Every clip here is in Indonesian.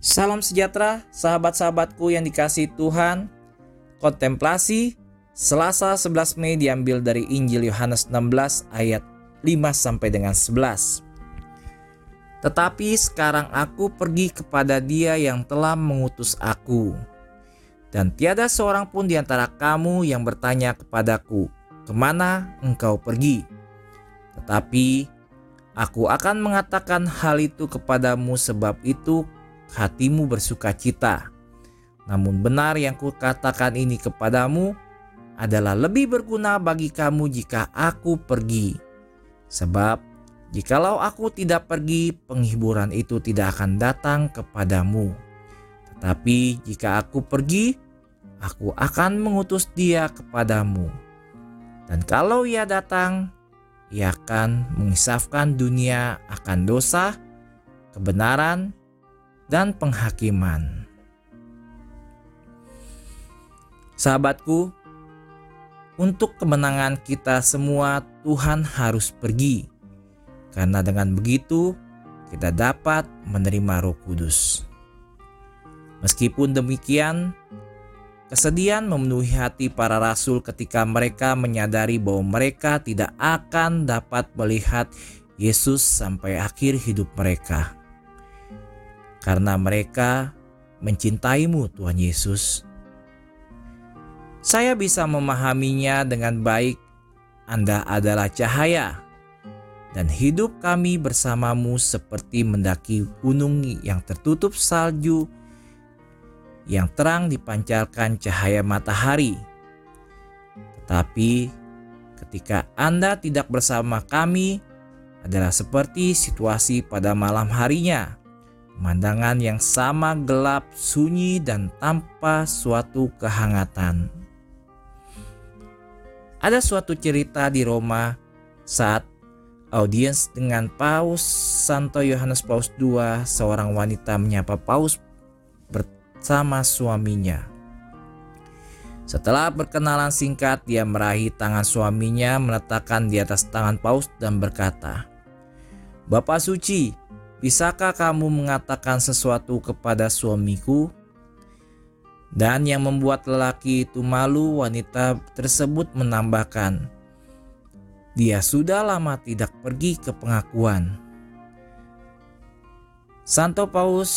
Salam sejahtera, sahabat-sahabatku yang dikasih Tuhan. Kontemplasi Selasa 11 Mei diambil dari Injil Yohanes 16 ayat 5 sampai dengan 11. Tetapi sekarang aku pergi kepada Dia yang telah mengutus aku. Dan tiada seorang pun di antara kamu yang bertanya kepadaku, "Ke mana engkau pergi?" Tetapi aku akan mengatakan hal itu kepadamu, sebab itu hatimu bersuka cita. Namun benar yang kukatakan ini kepadamu adalah lebih berguna bagi kamu jika aku pergi. Sebab jikalau aku tidak pergi, penghiburan itu tidak akan datang kepadamu. Tetapi jika aku pergi, aku akan mengutus dia kepadamu. Dan kalau ia datang, ia akan mengisafkan dunia akan dosa, kebenaran, dan penghakiman. Sahabatku, untuk kemenangan kita semua Tuhan harus pergi. Karena dengan begitu kita dapat menerima Roh Kudus. Meskipun demikian, kesedihan memenuhi hati para rasul ketika mereka menyadari bahwa mereka tidak akan dapat melihat Yesus sampai akhir hidup mereka karena mereka mencintaimu Tuhan Yesus. Saya bisa memahaminya dengan baik. Anda adalah cahaya, dan hidup kami bersamamu seperti mendaki gunung yang tertutup salju yang terang dipancarkan cahaya matahari. Tetapi ketika Anda tidak bersama kami, adalah seperti situasi pada malam harinya Pemandangan yang sama gelap, sunyi, dan tanpa suatu kehangatan. Ada suatu cerita di Roma saat audiens dengan Paus Santo Yohanes Paus II, seorang wanita menyapa Paus bersama suaminya. Setelah berkenalan singkat, dia meraih tangan suaminya, meletakkan di atas tangan Paus dan berkata, "Bapak suci, Bisakah kamu mengatakan sesuatu kepada suamiku? Dan yang membuat lelaki itu malu, wanita tersebut menambahkan, "Dia sudah lama tidak pergi ke pengakuan." Santo Paus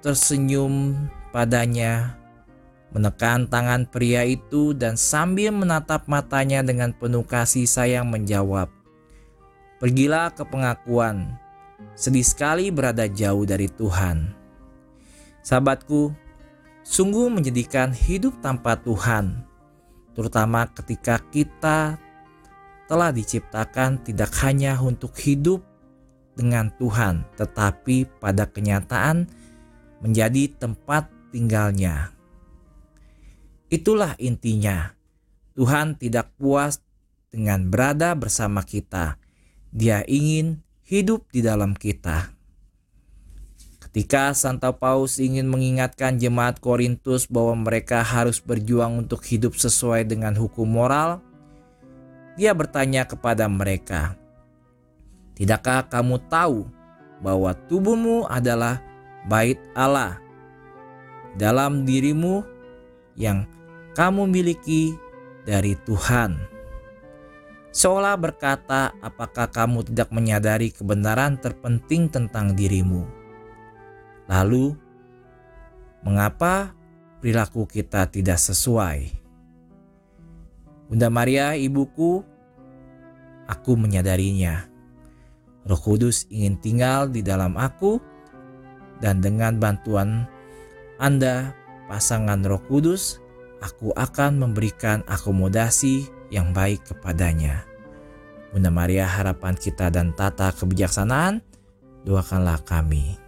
tersenyum padanya, menekan tangan pria itu, dan sambil menatap matanya dengan penuh kasih sayang menjawab, "Pergilah ke pengakuan." Sedih sekali berada jauh dari Tuhan. Sahabatku, sungguh menyedihkan hidup tanpa Tuhan, terutama ketika kita telah diciptakan tidak hanya untuk hidup dengan Tuhan, tetapi pada kenyataan menjadi tempat tinggalnya. Itulah intinya. Tuhan tidak puas dengan berada bersama kita. Dia ingin hidup di dalam kita. Ketika Santo Paus ingin mengingatkan jemaat Korintus bahwa mereka harus berjuang untuk hidup sesuai dengan hukum moral, dia bertanya kepada mereka, "Tidakkah kamu tahu bahwa tubuhmu adalah bait Allah dalam dirimu yang kamu miliki dari Tuhan?" Seolah berkata, "Apakah kamu tidak menyadari kebenaran terpenting tentang dirimu?" Lalu, mengapa perilaku kita tidak sesuai? Bunda Maria, ibuku, aku menyadarinya. Roh Kudus ingin tinggal di dalam aku, dan dengan bantuan Anda, pasangan Roh Kudus, aku akan memberikan akomodasi yang baik kepadanya. Bunda Maria harapan kita dan tata kebijaksanaan, doakanlah kami.